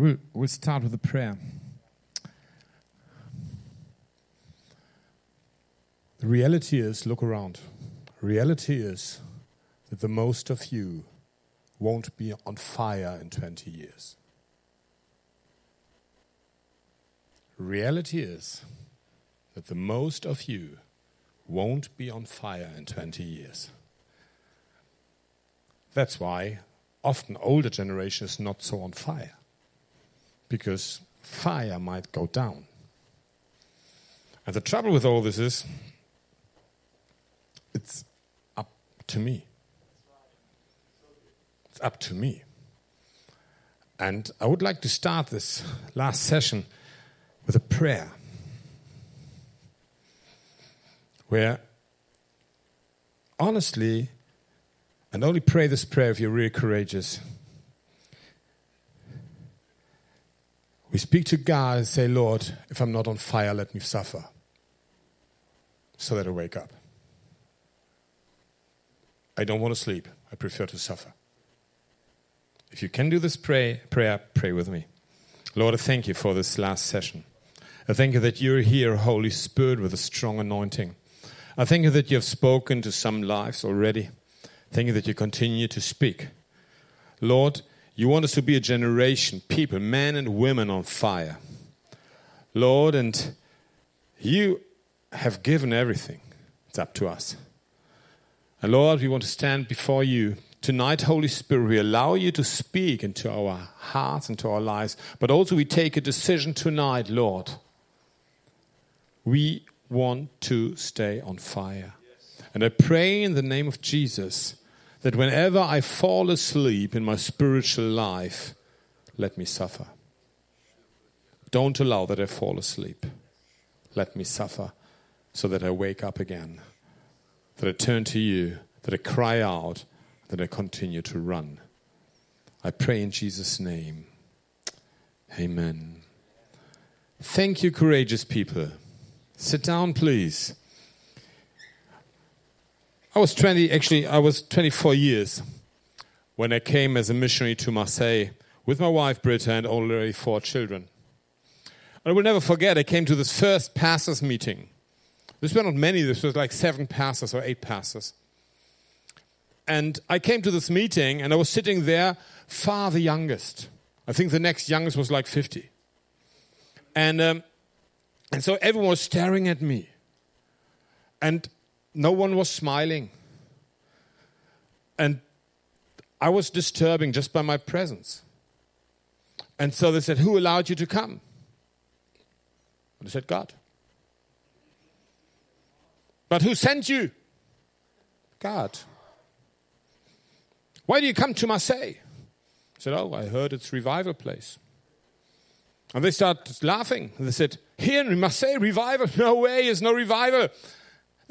We'll, we'll start with a prayer. The reality is look around. Reality is that the most of you won't be on fire in 20 years. Reality is that the most of you won't be on fire in 20 years. That's why often older generation is not so on fire because fire might go down. And the trouble with all this is it's up to me. It's up to me. And I would like to start this last session with a prayer where honestly, and only pray this prayer if you're really courageous. We speak to God and say, Lord, if I'm not on fire, let me suffer so that I wake up. I don't want to sleep. I prefer to suffer. If you can do this pray, prayer, pray with me. Lord, I thank you for this last session. I thank you that you're here, Holy Spirit, with a strong anointing. I thank you that you have spoken to some lives already. Thank you that you continue to speak. Lord, you want us to be a generation, people, men and women on fire. Lord, and you have given everything. It's up to us. And Lord, we want to stand before you. Tonight, Holy Spirit, we allow you to speak into our hearts, into our lives, but also we take a decision tonight, Lord. We want to stay on fire. And I pray in the name of Jesus that whenever I fall asleep in my spiritual life, let me suffer. Don't allow that I fall asleep. Let me suffer so that I wake up again that I turn to you, that I cry out, that I continue to run. I pray in Jesus' name. Amen. Thank you, courageous people. Sit down, please. I was 20, actually, I was 24 years when I came as a missionary to Marseille with my wife, Britta, and already four children. I will never forget, I came to this first pastors' meeting. This were not many, this was like seven pastors or eight pastors. And I came to this meeting and I was sitting there, far the youngest. I think the next youngest was like 50. And, um, and so everyone was staring at me. And no one was smiling. And I was disturbing just by my presence. And so they said, Who allowed you to come? And I said, God. But who sent you? God. Why do you come to Marseille? I said, Oh, I heard it's revival place. And they started laughing. They said, Here in Marseille, revival? No way, there's no revival.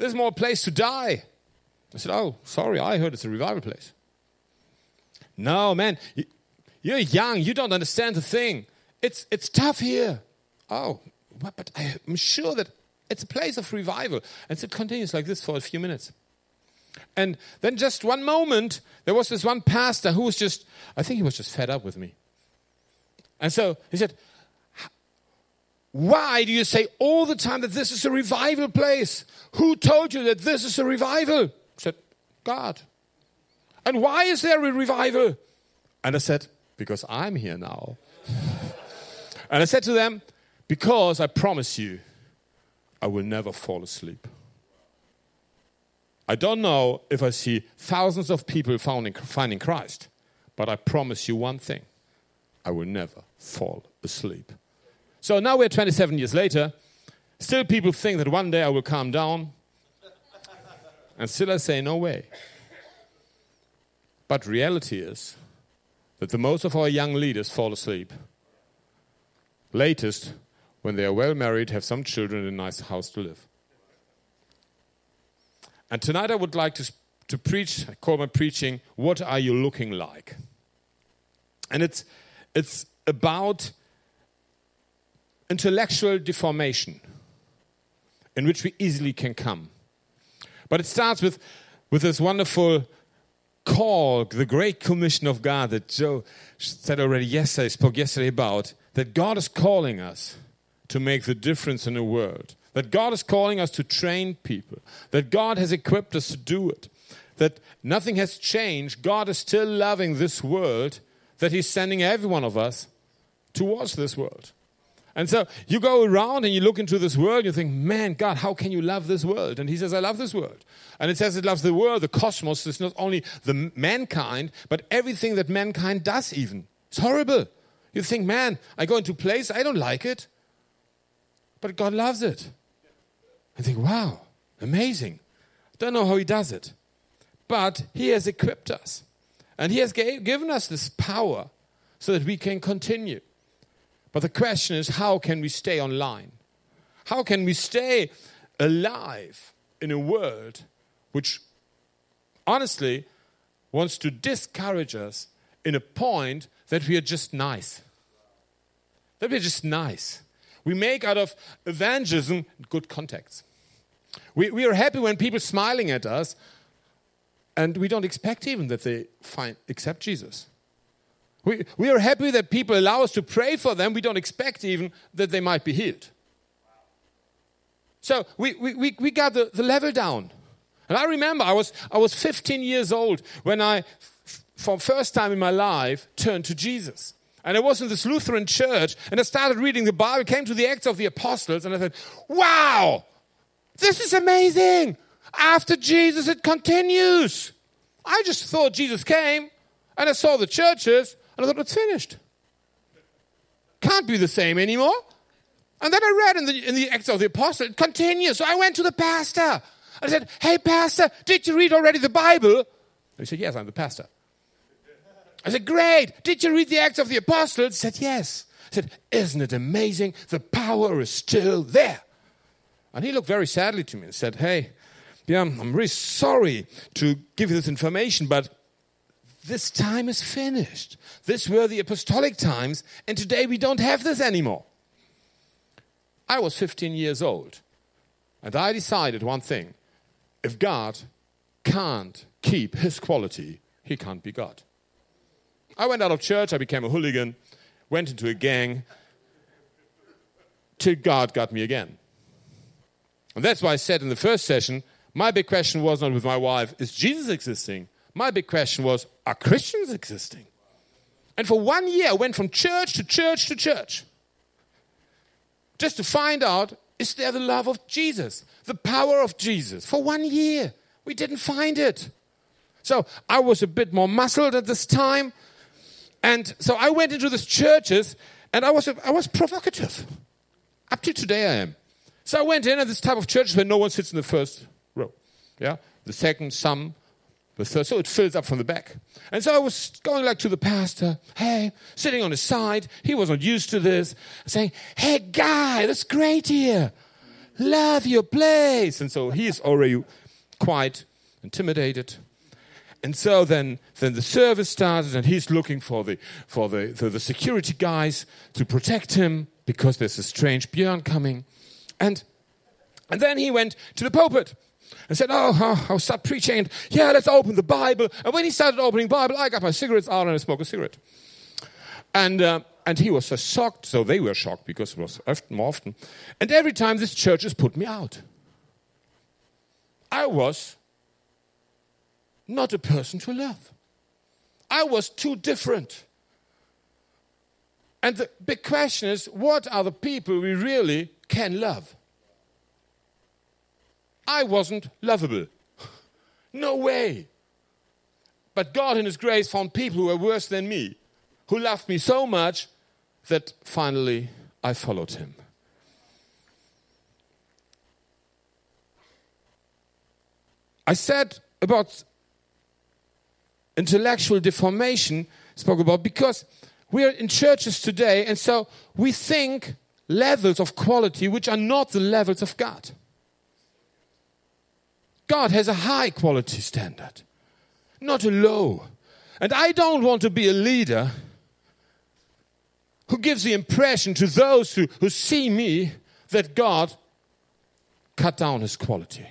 There's more place to die. I said, Oh, sorry, I heard it's a revival place. No, man, you're young, you don't understand the thing. It's, it's tough here. Oh, but I'm sure that it's a place of revival. And so it continues like this for a few minutes. And then just one moment, there was this one pastor who was just, I think he was just fed up with me. And so he said, Why do you say all the time that this is a revival place? Who told you that this is a revival? I said, God. And why is there a revival? And I said, Because I'm here now. and I said to them, Because I promise you, I will never fall asleep. I don't know if I see thousands of people finding, finding Christ, but I promise you one thing I will never fall asleep. So now we're 27 years later. Still, people think that one day I will calm down. And still, I say, no way. But reality is that the most of our young leaders fall asleep. Latest, when they are well married, have some children, and a nice house to live. And tonight I would like to, to preach, I call my preaching, What Are You Looking Like? And it's, it's about intellectual deformation in which we easily can come. But it starts with, with this wonderful call, the great commission of God that Joe said already yesterday, spoke yesterday about, that God is calling us to make the difference in the world, that God is calling us to train people, that God has equipped us to do it, that nothing has changed. God is still loving this world, that He's sending every one of us towards this world. And so you go around and you look into this world, and you think, man, God, how can you love this world? And he says, I love this world. And it says it loves the world, the cosmos. It's not only the mankind, but everything that mankind does, even. It's horrible. You think, man, I go into place, I don't like it, but God loves it. I think, wow, amazing. Don't know how he does it. But he has equipped us. And he has gave, given us this power so that we can continue. But the question is how can we stay online? How can we stay alive in a world which honestly wants to discourage us in a point that we are just nice? That we're just nice. We make out of evangelism good contacts. We, we are happy when people smiling at us, and we don't expect even that they find accept Jesus. We, we are happy that people allow us to pray for them. We don't expect even that they might be healed. So we, we, we we got the, the level down. And I remember I was, I was 15 years old when I, for first time in my life, turned to Jesus. And I was in this Lutheran church and I started reading the Bible, came to the Acts of the Apostles, and I said, wow, this is amazing. After Jesus, it continues. I just thought Jesus came and I saw the churches and I thought, it's finished. Can't be the same anymore. And then I read in the, in the Acts of the Apostle, it continues. So I went to the pastor. I said, Hey, pastor, did you read already the Bible? And he said, Yes, I'm the pastor. I said, Great. Did you read the Acts of the Apostles? He said, Yes. I said, Isn't it amazing? The power is still there. And he looked very sadly to me and said, Hey, yeah, I'm really sorry to give you this information, but this time is finished. This were the apostolic times, and today we don't have this anymore. I was 15 years old, and I decided one thing if God can't keep his quality, he can't be God. I went out of church, I became a hooligan, went into a gang, till God got me again. And that's why I said in the first session, my big question was not with my wife, is Jesus existing? My big question was are Christians existing? And for one year, I went from church to church to church just to find out is there the love of Jesus, the power of Jesus? For one year, we didn't find it. So I was a bit more muscled at this time. And so I went into these churches and I was, I was provocative. Up to today, I am. So I went in at this type of church where no one sits in the first row. Yeah? The second, some, so it fills up from the back. And so I was going like to the pastor, hey, sitting on his side. He wasn't used to this, saying, hey, guy, that's great here. Love your place. And so he is already quite intimidated. And so then, then the service started, and he's looking for the for the, the, the security guys to protect him because there's a strange Björn coming. And and then he went to the pulpit and said, Oh, I'll start preaching. Yeah, let's open the Bible. And when he started opening Bible, I got my cigarettes out and I smoked a cigarette. And, uh, and he was so shocked, so they were shocked because it was often, more often. And every time this church has put me out. I was not a person to love. I was too different. And the big question is what are the people we really can love? I wasn't lovable. No way. But God, in His grace, found people who were worse than me, who loved me so much that finally I followed Him. I said about intellectual deformation, spoke about because we are in churches today, and so we think levels of quality which are not the levels of God. God has a high quality standard, not a low. And I don't want to be a leader who gives the impression to those who, who see me that God cut down his quality.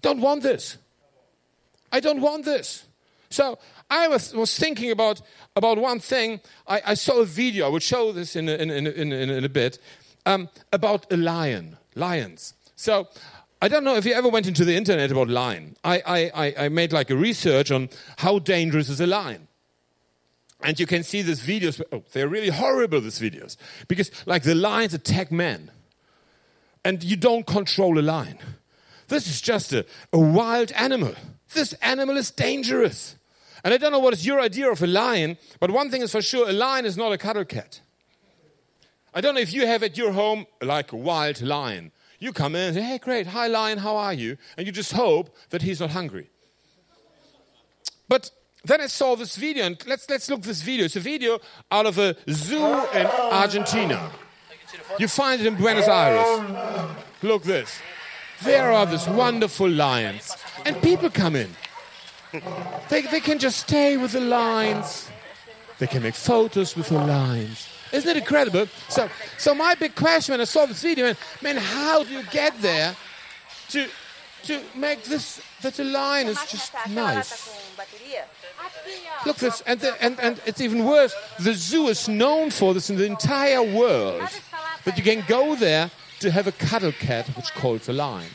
Don't want this. I don't want this. So I was, was thinking about, about one thing. I, I saw a video, I will show this in a, in, in, in, in a bit, um, about a lion, lions. So I don't know if you ever went into the internet about lion. I, I, I made like a research on how dangerous is a lion. And you can see these videos. Oh, they're really horrible, these videos. Because, like, the lions attack men. And you don't control a lion. This is just a, a wild animal. This animal is dangerous. And I don't know what is your idea of a lion, but one thing is for sure a lion is not a cuddle cat. I don't know if you have at your home like a wild lion. You come in and say, hey, great, hi, lion, how are you? And you just hope that he's not hungry. But then I saw this video, and let's, let's look this video. It's a video out of a zoo in Argentina. You find it in Buenos Aires. Look this. There are these wonderful lions, and people come in. They, they can just stay with the lions. They can make photos with the lions. Isn't it incredible? So, so my big question when I saw this video, man, how do you get there to, to make this that the lion is just nice? Look this, and, the, and, and it's even worse. The zoo is known for this in the entire world. That you can go there to have a cuddle cat, which calls a lion.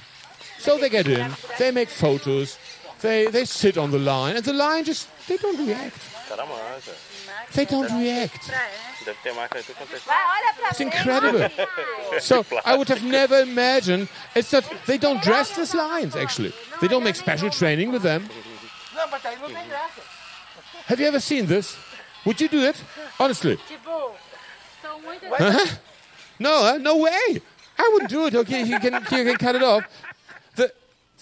So they get in, they make photos, they, they sit on the line, and the lion just, they don't react. They don't react. It's incredible. So I would have never imagined. It's that they don't dress as lions. Actually, they don't make special training with them. Have you ever seen this? Would you do it? Honestly? Uh-huh. No, uh, no way. I wouldn't do it. Okay, you can, you can cut it off. The,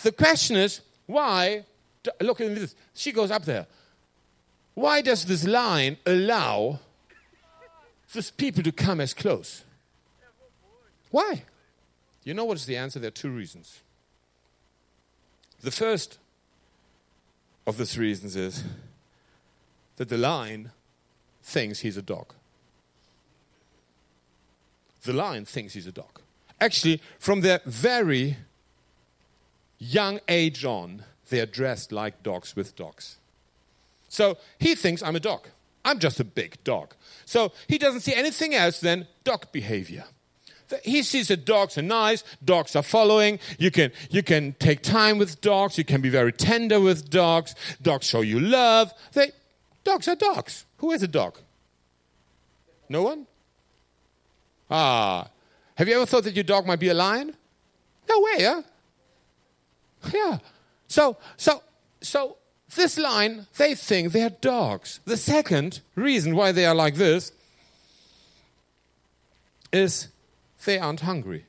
the question is, why? Look at this. She goes up there. Why does this line allow these people to come as close? Why? You know what is the answer? There are two reasons. The first of the three reasons is that the lion thinks he's a dog. The lion thinks he's a dog. Actually, from their very young age on, they are dressed like dogs with dogs. So he thinks I'm a dog. I'm just a big dog. So he doesn't see anything else than dog behavior. He sees that dogs are nice, dogs are following. You can, you can take time with dogs, you can be very tender with dogs. Dogs show you love. They, dogs are dogs. Who is a dog? No one? Ah. Have you ever thought that your dog might be a lion? No way, huh? Yeah. So, so, so this line, they think they're dogs. The second reason why they are like this is they aren't hungry.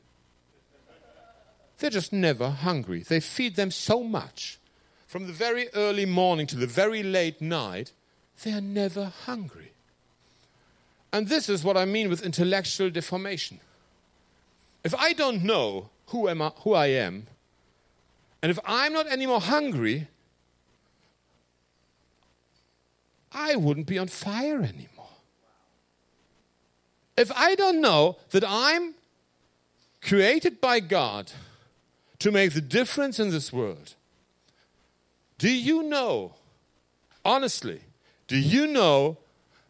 They're just never hungry. They feed them so much. From the very early morning to the very late night, they are never hungry. And this is what I mean with intellectual deformation. If I don't know who, am I, who I am, and if I'm not anymore hungry, I wouldn't be on fire anymore. If I don't know that I'm created by God to make the difference in this world, do you know, honestly, do you know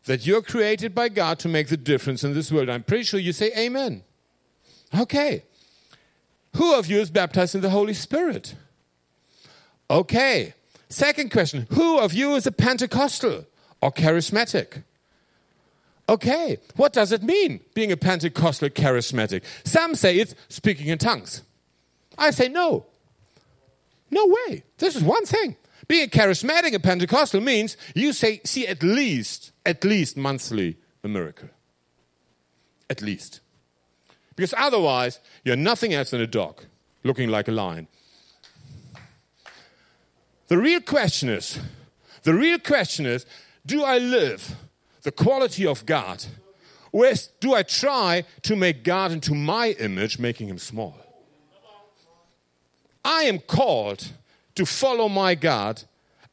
that you're created by God to make the difference in this world? I'm pretty sure you say amen. Okay. Who of you is baptized in the Holy Spirit? Okay. Second question Who of you is a Pentecostal or charismatic? Okay, what does it mean being a Pentecostal charismatic? Some say it's speaking in tongues. I say no. No way. This is one thing. Being a charismatic and Pentecostal means you say see at least, at least monthly a miracle. At least. Because otherwise, you're nothing else than a dog looking like a lion. The real question is, the real question is, do I live the quality of God? Or do I try to make God into my image, making him small? I am called to follow my God,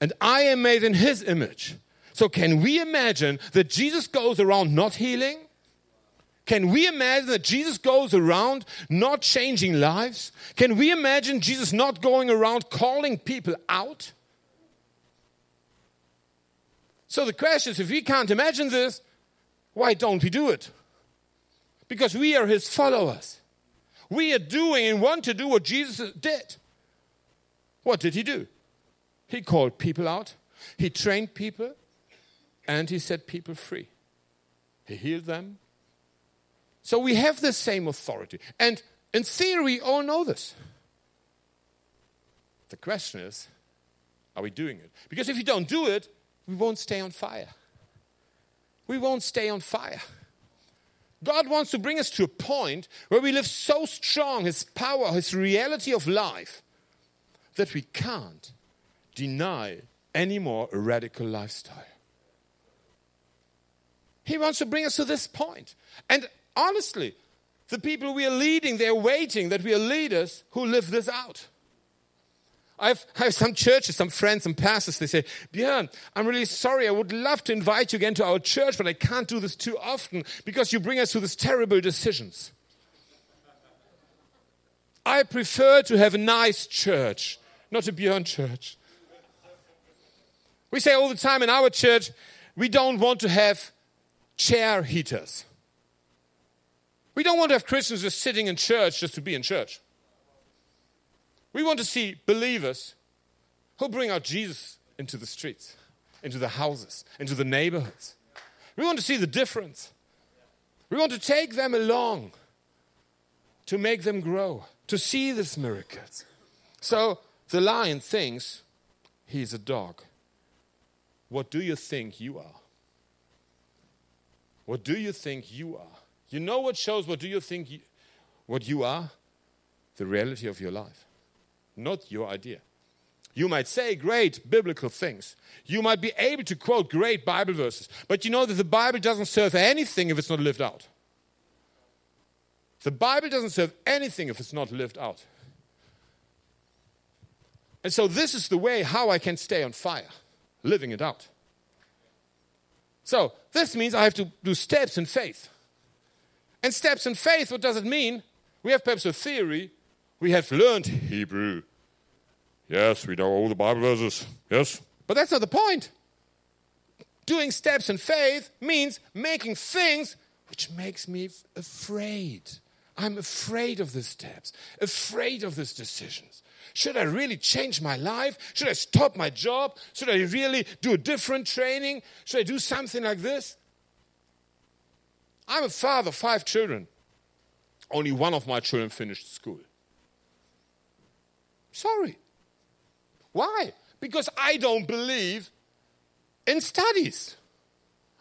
and I am made in his image. So, can we imagine that Jesus goes around not healing? Can we imagine that Jesus goes around not changing lives? Can we imagine Jesus not going around calling people out? So the question is if we can't imagine this, why don't we do it? Because we are his followers. We are doing and want to do what Jesus did. What did he do? He called people out, he trained people, and he set people free. He healed them. So we have the same authority. And in theory, we all know this. The question is, are we doing it? Because if you don't do it, we won't stay on fire. We won't stay on fire. God wants to bring us to a point where we live so strong, His power, His reality of life, that we can't deny anymore a radical lifestyle. He wants to bring us to this point. And honestly, the people we are leading, they're waiting that we are leaders who live this out. I've, I have some churches, some friends, some pastors, they say, Björn, I'm really sorry. I would love to invite you again to our church, but I can't do this too often because you bring us to these terrible decisions. I prefer to have a nice church, not a Björn church. We say all the time in our church, we don't want to have chair heaters. We don't want to have Christians just sitting in church just to be in church. We want to see believers who bring out Jesus into the streets, into the houses, into the neighborhoods. We want to see the difference. We want to take them along to make them grow, to see these miracles. So the lion thinks he's a dog. What do you think you are? What do you think you are? You know what shows what do you think you, what you are? The reality of your life not your idea. You might say great biblical things. You might be able to quote great Bible verses. But you know that the Bible doesn't serve anything if it's not lived out. The Bible doesn't serve anything if it's not lived out. And so, this is the way how I can stay on fire, living it out. So, this means I have to do steps in faith. And steps in faith, what does it mean? We have perhaps a theory, we have learned Hebrew, Yes, we know all the Bible verses. Yes. But that's not the point. Doing steps in faith means making things which makes me afraid. I'm afraid of the steps, afraid of these decisions. Should I really change my life? Should I stop my job? Should I really do a different training? Should I do something like this? I'm a father of five children. Only one of my children finished school. Sorry. Why? Because I don't believe in studies.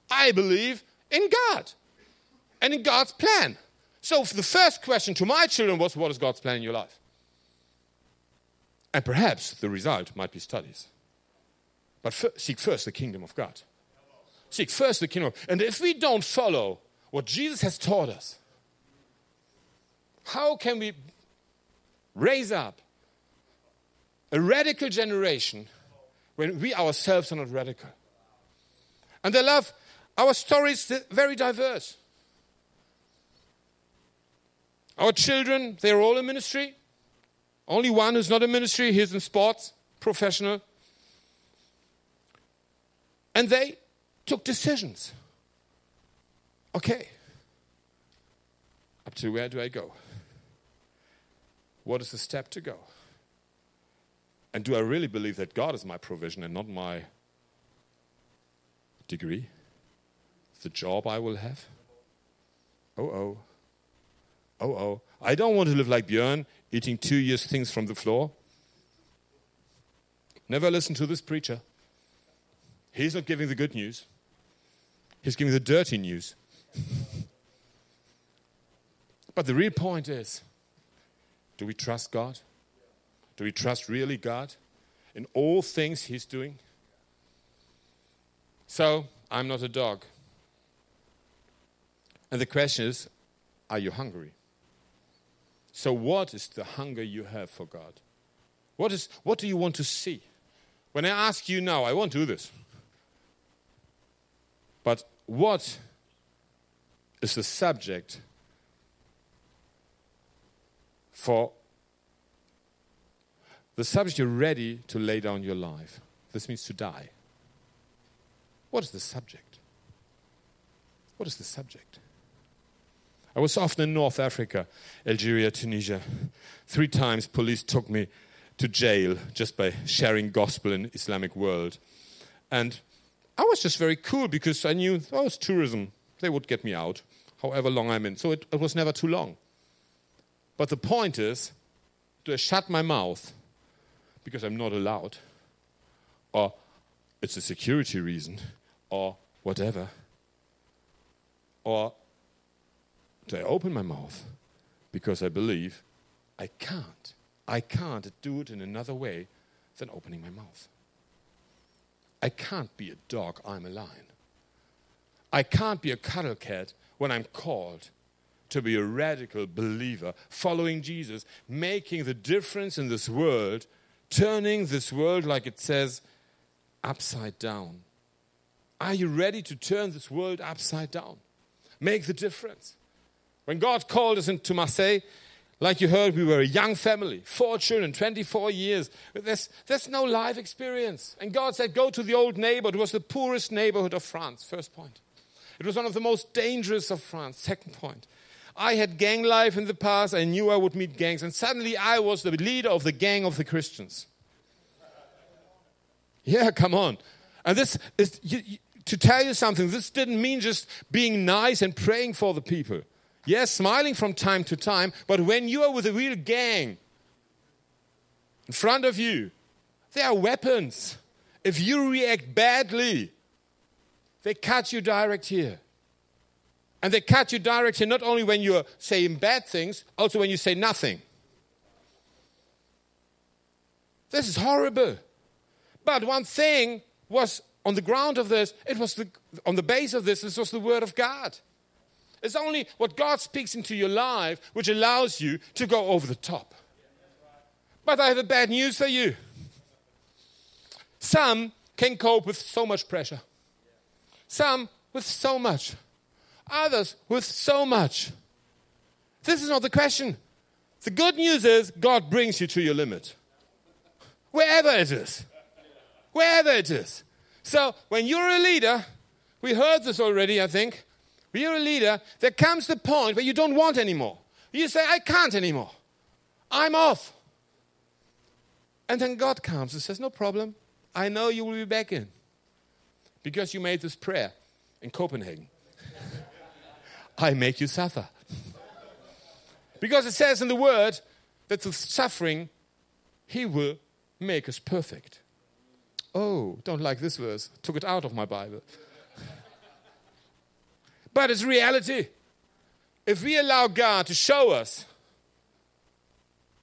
I believe in God and in God's plan. So the first question to my children was, What is God's plan in your life? And perhaps the result might be studies. But seek first the kingdom of God. Seek first the kingdom. And if we don't follow what Jesus has taught us, how can we raise up a radical generation when we ourselves are not radical. And I love our stories, very diverse. Our children, they're all in ministry. Only one who's not in ministry, he's in sports, professional. And they took decisions. Okay, up to where do I go? What is the step to go? And do I really believe that God is my provision and not my degree? The job I will have? Oh, oh. Oh, oh. I don't want to live like Björn, eating two years things from the floor. Never listen to this preacher. He's not giving the good news, he's giving the dirty news. but the real point is do we trust God? Do we trust really God in all things He's doing? So, I'm not a dog. And the question is are you hungry? So, what is the hunger you have for God? What, is, what do you want to see? When I ask you now, I won't do this. But what is the subject for the subject you're ready to lay down your life. This means to die. what is the subject? What is the subject? I was often in North Africa, Algeria, Tunisia. Three times police took me to jail just by sharing gospel in Islamic world. And I was just very cool because I knew oh, was tourism. They would get me out, however long I'm in. So it, it was never too long. But the point is, I shut my mouth because I'm not allowed? Or it's a security reason? Or whatever? Or do I open my mouth because I believe I can't? I can't do it in another way than opening my mouth. I can't be a dog, I'm a lion. I can't be a cuddle cat when I'm called to be a radical believer, following Jesus, making the difference in this world, turning this world, like it says, upside down. Are you ready to turn this world upside down? Make the difference. When God called us into Marseille, like you heard, we were a young family, four children, 24 years. There's, there's no life experience. And God said, Go to the old neighborhood. It was the poorest neighborhood of France, first point. It was one of the most dangerous of France, second point. I had gang life in the past. I knew I would meet gangs. And suddenly I was the leader of the gang of the Christians. Yeah, come on. And this is, you, you, to tell you something, this didn't mean just being nice and praying for the people. Yes, smiling from time to time, but when you are with a real gang in front of you, there are weapons. If you react badly, they cut you direct here. And they cut you direct here not only when you're saying bad things, also when you say nothing. This is horrible. But one thing was on the ground of this, it was the, on the base of this, this was the Word of God. It's only what God speaks into your life which allows you to go over the top. But I have a bad news for you. Some can cope with so much pressure, some with so much, others with so much. This is not the question. The good news is God brings you to your limit. Wherever it is. Wherever it is. So when you're a leader, we heard this already, I think. When you're a leader, there comes the point where you don't want anymore. You say, I can't anymore. I'm off. And then God comes and says, No problem. I know you will be back in. Because you made this prayer in Copenhagen. I make you suffer. because it says in the word that through suffering, He will make us perfect. Oh, don't like this verse. Took it out of my Bible. but it's reality. If we allow God to show us,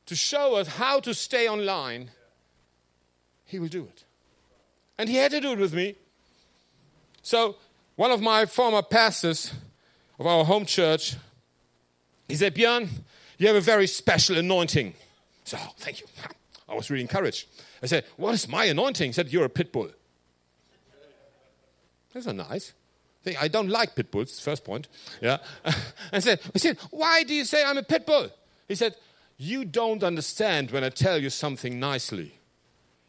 to show us how to stay online, He will do it. And He had to do it with me. So, one of my former pastors of our home church, he said, Björn, you have a very special anointing. So, thank you. I was really encouraged. I said, What is my anointing? He said, You're a pit bull. Those are nice. I don't like pit bulls, first point. Yeah. I said, I said, Why do you say I'm a pit bull? He said, You don't understand when I tell you something nicely.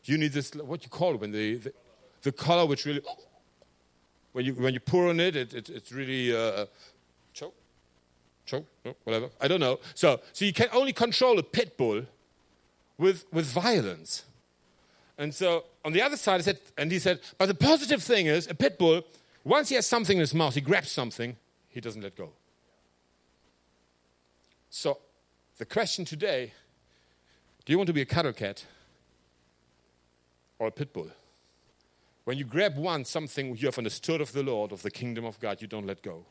You need this, what you call it, when the, the, the color which really, when you, when you pour on it, it, it it's really uh, choke, whatever. I don't know. So, so you can only control a pit bull with, with violence. And so on the other side, I said, and he said, but the positive thing is a pit bull, once he has something in his mouth, he grabs something, he doesn't let go. So the question today do you want to be a cuddle cat or a pit bull? When you grab one, something you have understood of the Lord, of the kingdom of God, you don't let go.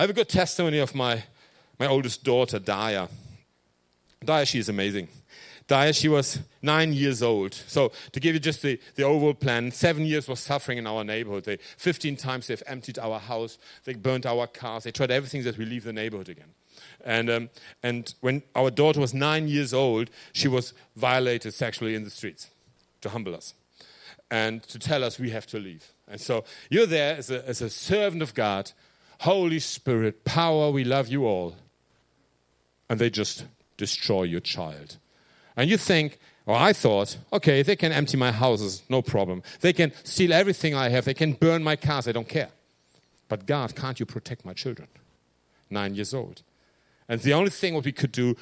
I have a good testimony of my, my oldest daughter, Daya. Daya, she is amazing. Daya, she was nine years old. So to give you just the, the overall plan, seven years was suffering in our neighborhood. They, 15 times they've emptied our house. They burnt our cars. They tried everything that we leave the neighborhood again. And, um, and when our daughter was nine years old, she was violated sexually in the streets to humble us and to tell us we have to leave. And so you're there as a, as a servant of God, Holy Spirit, power, we love you all. And they just destroy your child. And you think, or I thought, okay, they can empty my houses, no problem. They can steal everything I have, they can burn my cars, I don't care. But God, can't you protect my children? Nine years old. And the only thing what we could do,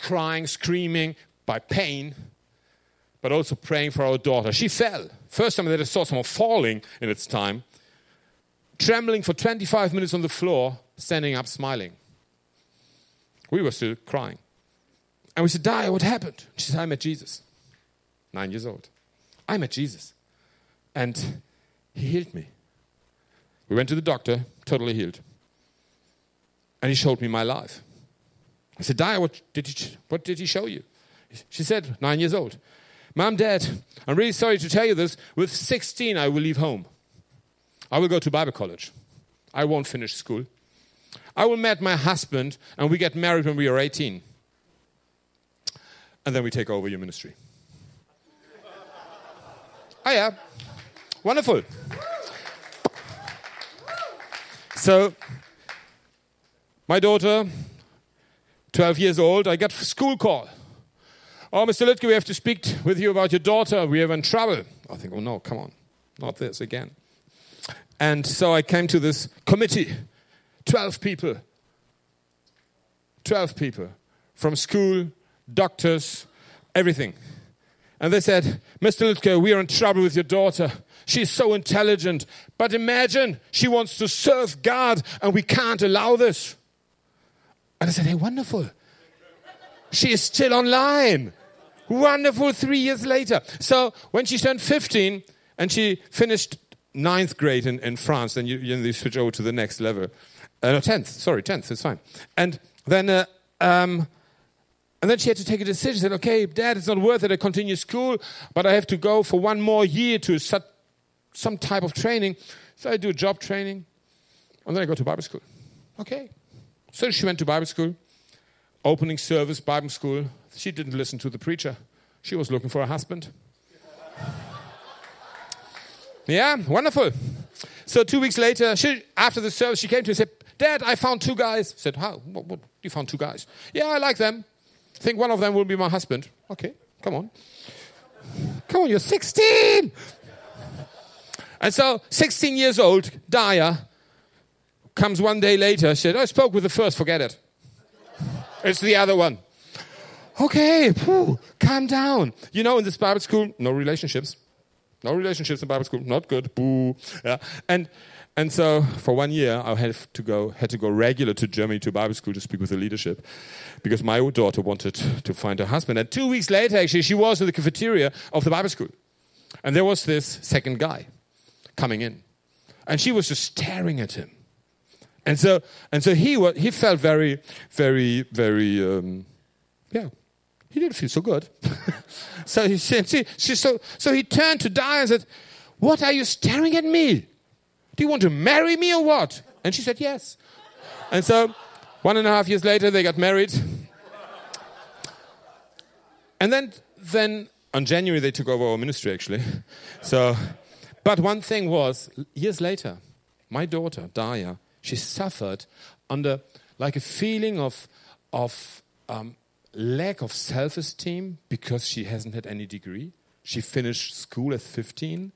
crying, screaming by pain, but also praying for our daughter. She fell. First time that I saw someone falling in its time, trembling for 25 minutes on the floor, standing up, smiling. We were still crying. And we said, Dia, what happened? She said, I met Jesus. Nine years old. I met Jesus. And he healed me. We went to the doctor, totally healed. And he showed me my life. I said, Dia, what did he, what did he show you? She said, nine years old. Mom, Dad, I'm really sorry to tell you this. With 16, I will leave home. I will go to Bible college. I won't finish school. I will meet my husband, and we get married when we are 18 and then we take over your ministry. oh, yeah. Wonderful. So, my daughter, 12 years old, I got a school call. Oh, Mr. Lütke, we have to speak with you about your daughter. We are in trouble. I think, oh no, come on, not this again. And so I came to this committee 12 people. 12 people from school, doctors, everything. And they said, Mr. Lütke, we are in trouble with your daughter. She's so intelligent. But imagine she wants to serve God and we can't allow this. And I said, Hey, wonderful. She is still online. Wonderful, three years later. So when she turned 15 and she finished ninth grade in, in France, then you, you switch over to the next level. Uh, no, 10th, sorry, 10th, it's fine. And then uh, um, and then she had to take a decision. Said, okay, dad, it's not worth it. I continue school, but I have to go for one more year to some type of training. So I do a job training, and then I go to Bible school. Okay. So she went to Bible school, opening service, Bible school. She didn't listen to the preacher. She was looking for a husband. Yeah, wonderful. So two weeks later, she, after the service, she came to me and said, Dad, I found two guys. I said, How? What, what? You found two guys? Yeah, I like them think one of them will be my husband. Okay, come on. Come on, you're 16. And so, 16 years old, Dia comes one day later, said, I spoke with the first, forget it. It's the other one. Okay, whew, calm down. You know, in this Bible school, no relationships. No relationships in Bible school, not good. Boo. Yeah. And and so for one year, I had to go had to go regular to Germany to Bible school to speak with the leadership, because my daughter wanted to find a husband. And two weeks later, actually, she was in the cafeteria of the Bible school, and there was this second guy coming in, and she was just staring at him, and so and so he was he felt very very very um, yeah he didn't feel so good. so he said, see, she, so, so he turned to Dia and said, What are you staring at me? Do you want to marry me or what? And she said, Yes. And so one and a half years later, they got married. And then, then on January, they took over our ministry, actually. So, but one thing was, years later, my daughter, Dia, she suffered under like a feeling of, of um, lack of self esteem because she hasn't had any degree. She finished school at 15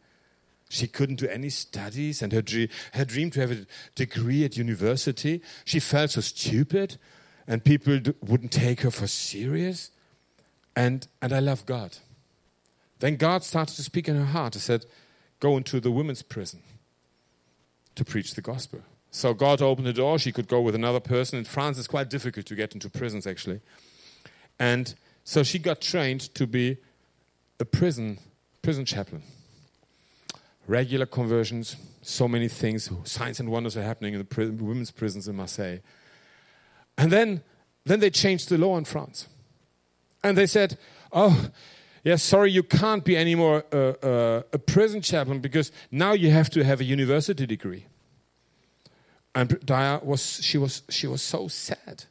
she couldn't do any studies, and her, dream, her dream to have a degree at university, she felt so stupid, and people wouldn't take her for serious. And, and I love God. Then God started to speak in her heart. He said, Go into the women's prison to preach the gospel. So God opened the door. She could go with another person. In France, it's quite difficult to get into prisons, actually. And so she got trained to be a prison, prison chaplain regular conversions, so many things, signs and wonders are happening in the prison, women's prisons in Marseille. And then, then they changed the law in France. And they said, oh, yeah, sorry, you can't be anymore a, uh, a, uh, a prison chaplain because now you have to have a university degree. And Dia was, she was, she was so sad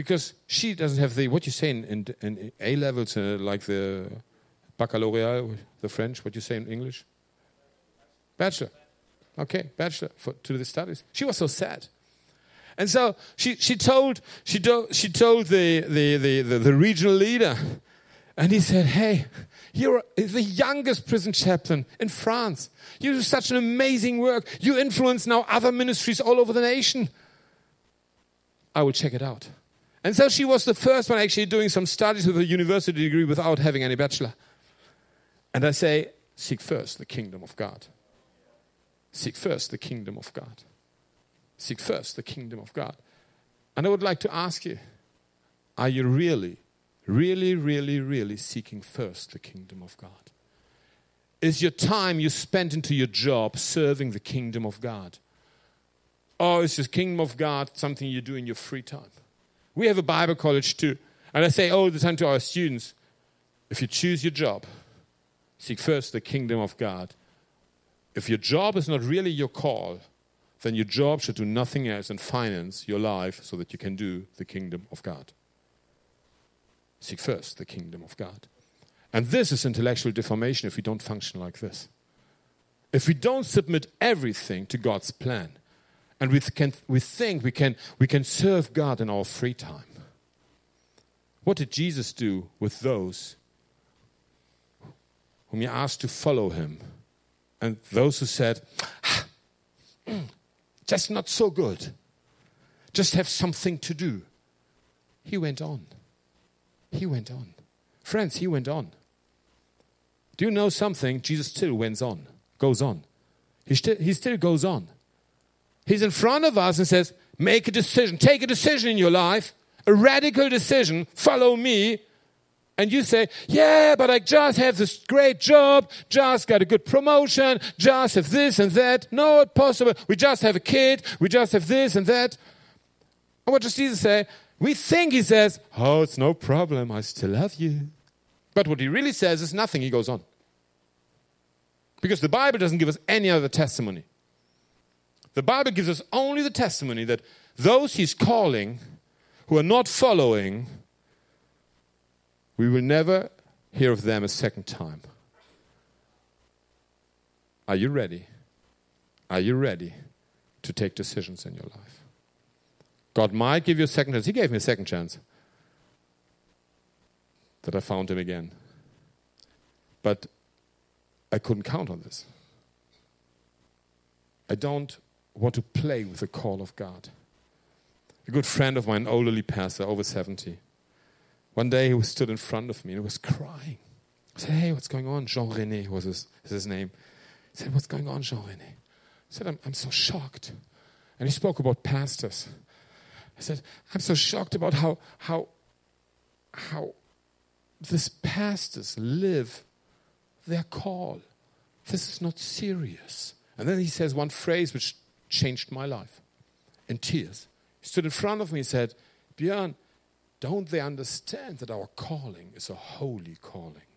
because she doesn't have the, what you say in, in, in A levels, uh, like the baccalaureate, the French, what you say in English? Bachelor. Okay, bachelor for, to the studies. She was so sad. And so she, she told, she, do, she told the, the, the, the, the regional leader, And he said, Hey, you're the youngest prison chaplain in France. You do such an amazing work. You influence now other ministries all over the nation. I will check it out. And so she was the first one actually doing some studies with a university degree without having any bachelor. And I say, seek first the kingdom of God. Seek first the kingdom of God. Seek first the kingdom of God. And I would like to ask you are you really, really, really, really seeking first the kingdom of God? Is your time you spend into your job serving the kingdom of God? Or is the kingdom of God something you do in your free time? We have a Bible college too. And I say all the time to our students if you choose your job, seek first the kingdom of God. If your job is not really your call, then your job should do nothing else than finance your life so that you can do the kingdom of God. Seek first the kingdom of God. And this is intellectual deformation if we don't function like this. If we don't submit everything to God's plan, and we, can, we think we can, we can serve God in our free time. What did Jesus do with those whom he asked to follow him? And those who said, ah, just not so good, just have something to do. He went on. He went on. Friends, he went on. Do you know something? Jesus still went on, goes on. He, still he still goes on. He's in front of us and says, Make a decision, take a decision in your life, a radical decision, follow me. And you say, Yeah, but I just have this great job, just got a good promotion, just have this and that. Not possible. We just have a kid, we just have this and that. And what does Jesus say? We think he says, Oh, it's no problem, I still love you. But what he really says is nothing, he goes on. Because the Bible doesn't give us any other testimony. The Bible gives us only the testimony that those he's calling who are not following, we will never hear of them a second time. Are you ready? Are you ready to take decisions in your life? God might give you a second chance. He gave me a second chance that I found him again. But I couldn't count on this. I don't want to play with the call of God. A good friend of mine, an elderly pastor, over 70, one day he was stood in front of me and he was crying. I said, Hey, what's going on? Jean Rene was his, his name. He said, What's going on, Jean Rene? I said, I'm, I'm so shocked. And he spoke about pastors. I said, I'm so shocked about how, how, how these pastors live their call. This is not serious. And then he says one phrase which changed my life in tears. He stood in front of me and said, Björn, don't they understand that our calling is a holy calling?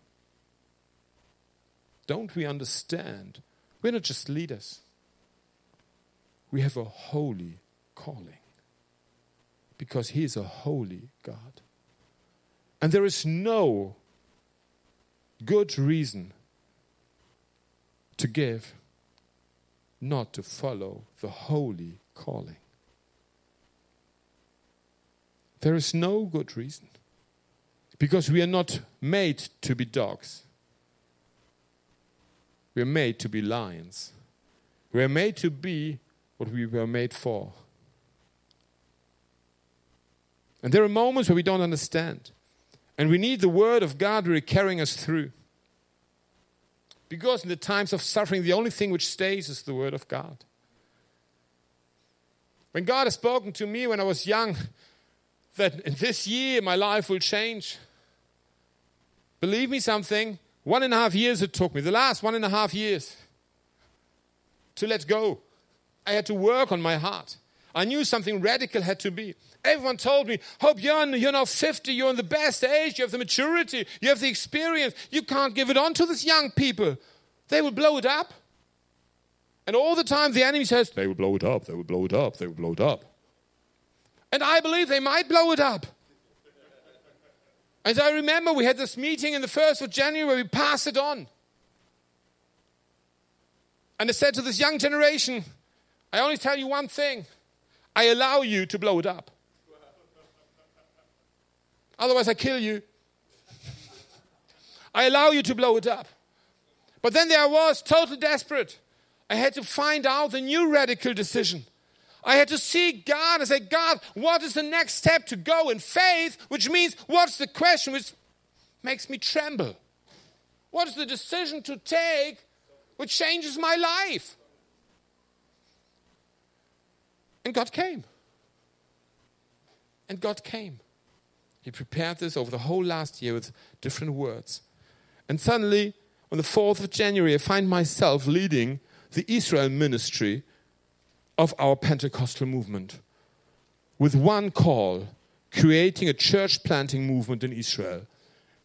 Don't we understand? We're not just leaders, we have a holy calling because He is a holy God. And there is no good reason to give not to follow the holy calling. There is no good reason. Because we are not made to be dogs. We are made to be lions. We are made to be what we were made for. And there are moments where we don't understand. And we need the Word of God really carrying us through. Because in the times of suffering, the only thing which stays is the Word of God. When God has spoken to me when I was young, that in this year my life will change, believe me something, one and a half years it took me, the last one and a half years, to let go. I had to work on my heart. I knew something radical had to be. Everyone told me, Hope you're now 50, you're in the best age, you have the maturity, you have the experience. You can't give it on to these young people. They will blow it up. And all the time the enemy says, They will blow it up, they will blow it up, they will blow it up. And I believe they might blow it up. As I remember, we had this meeting in the 1st of January where we passed it on. And I said to this young generation, I only tell you one thing I allow you to blow it up. Otherwise, I kill you. I allow you to blow it up. But then there I was, totally desperate. I had to find out the new radical decision. I had to seek God and say, God, what is the next step to go in faith? Which means, what's the question which makes me tremble? What is the decision to take which changes my life? And God came. And God came. He prepared this over the whole last year with different words. And suddenly, on the 4th of January, I find myself leading the Israel ministry of our Pentecostal movement with one call creating a church planting movement in Israel.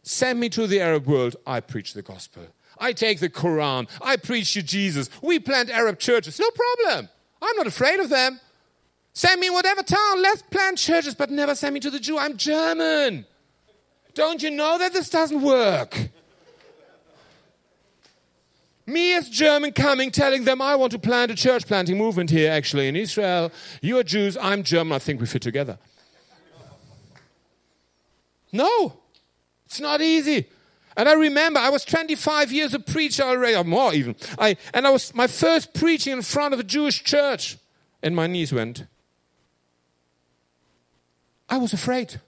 Send me to the Arab world, I preach the gospel. I take the Quran, I preach you Jesus. We plant Arab churches, no problem. I'm not afraid of them. Send me in whatever town, let's plant churches, but never send me to the Jew. I'm German. Don't you know that this doesn't work? Me as German coming, telling them I want to plant a church planting movement here, actually, in Israel. You are Jews, I'm German, I think we fit together. No, it's not easy. And I remember I was 25 years a preacher already, or more even. I, and I was my first preaching in front of a Jewish church, and my knees went. I was afraid.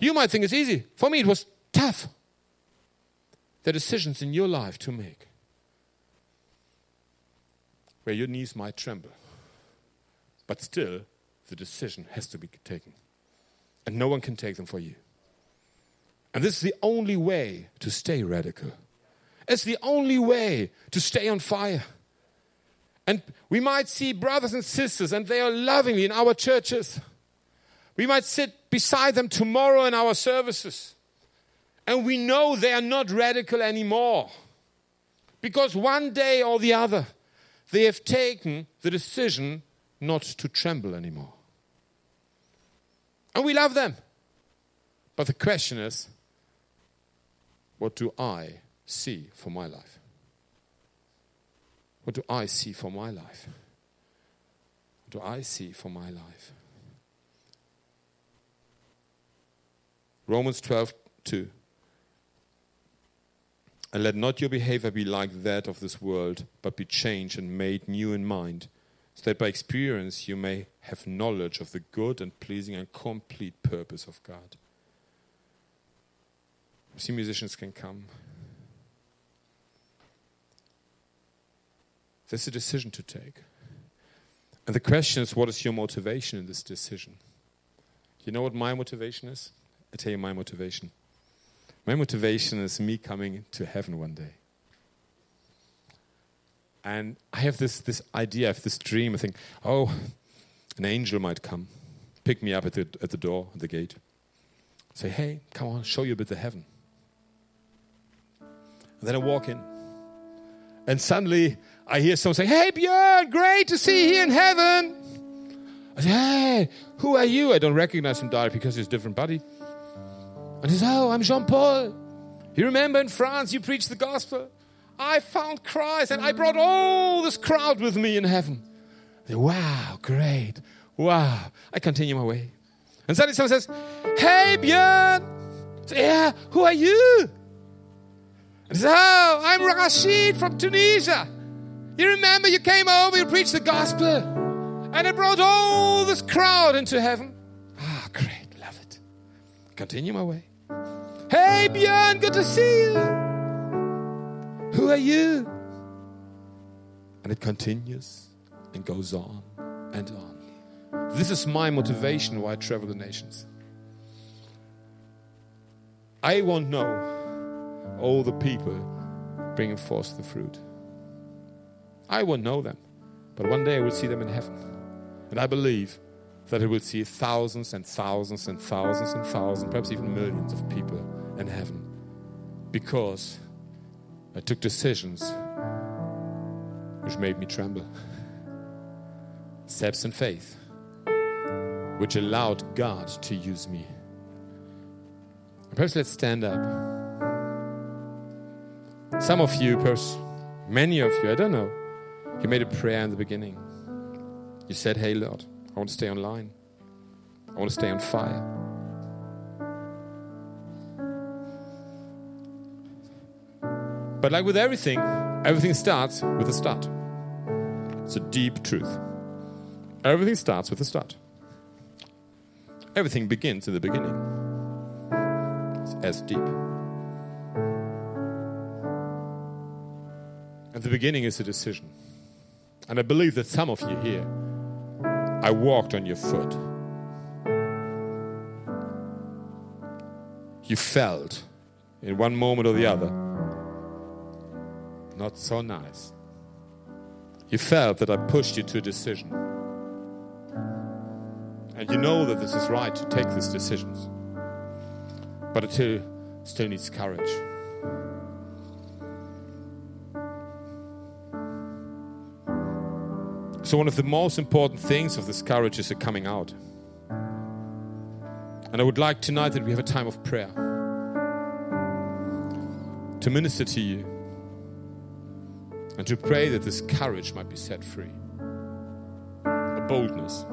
You might think it's easy. For me, it was tough. The decisions in your life to make where your knees might tremble. But still, the decision has to be taken. And no one can take them for you. And this is the only way to stay radical. It's the only way to stay on fire. And we might see brothers and sisters, and they are lovingly in our churches. We might sit beside them tomorrow in our services. And we know they are not radical anymore. Because one day or the other, they have taken the decision not to tremble anymore. And we love them. But the question is what do I see for my life? What do I see for my life? What do I see for my life? Romans 12, 2. And let not your behavior be like that of this world, but be changed and made new in mind, so that by experience you may have knowledge of the good and pleasing and complete purpose of God. See, musicians can come. There's a decision to take. And the question is, what is your motivation in this decision? You know what my motivation is? I tell you my motivation. My motivation is me coming to heaven one day. And I have this, this idea, I have this dream. I think, oh, an angel might come, pick me up at the, at the door, at the gate, say, hey, come on, show you a bit of heaven. And then I walk in. And suddenly I hear someone say, hey, Björn, great to see you in heaven. I say, hey, who are you? I don't recognize him directly because he's a different body. And he says, Oh, I'm Jean Paul. You remember in France you preached the gospel? I found Christ and I brought all this crowd with me in heaven. Say, wow, great. Wow. I continue my way. And suddenly someone says, Hey, Björn. Say, yeah, who are you? And says, Oh, I'm Rashid from Tunisia. You remember you came over, you preached the gospel, and it brought all this crowd into heaven. Ah, great, love it. Continue my way. Hey, Björn, good to see you. Who are you? And it continues and goes on and on. This is my motivation why I travel the nations. I won't know all the people bringing forth the fruit. I won't know them, but one day I will see them in heaven. And I believe that I will see thousands and thousands and thousands and thousands, perhaps even millions of people in heaven because I took decisions which made me tremble. Steps in faith which allowed God to use me. Perhaps let's stand up. Some of you, perhaps many of you, I don't know, you made a prayer in the beginning. You said, Hey, Lord, I want to stay online, I want to stay on fire. But like with everything, everything starts with a start. It's a deep truth. Everything starts with a start. Everything begins in the beginning. It's as deep. And the beginning is a decision. And I believe that some of you here, I walked on your foot. You felt in one moment or the other, not so nice. You felt that I pushed you to a decision. And you know that this is right to take these decisions. But it still, needs courage. So, one of the most important things of this courage is the coming out. And I would like tonight that we have a time of prayer to minister to you and to pray that this courage might be set free, a boldness.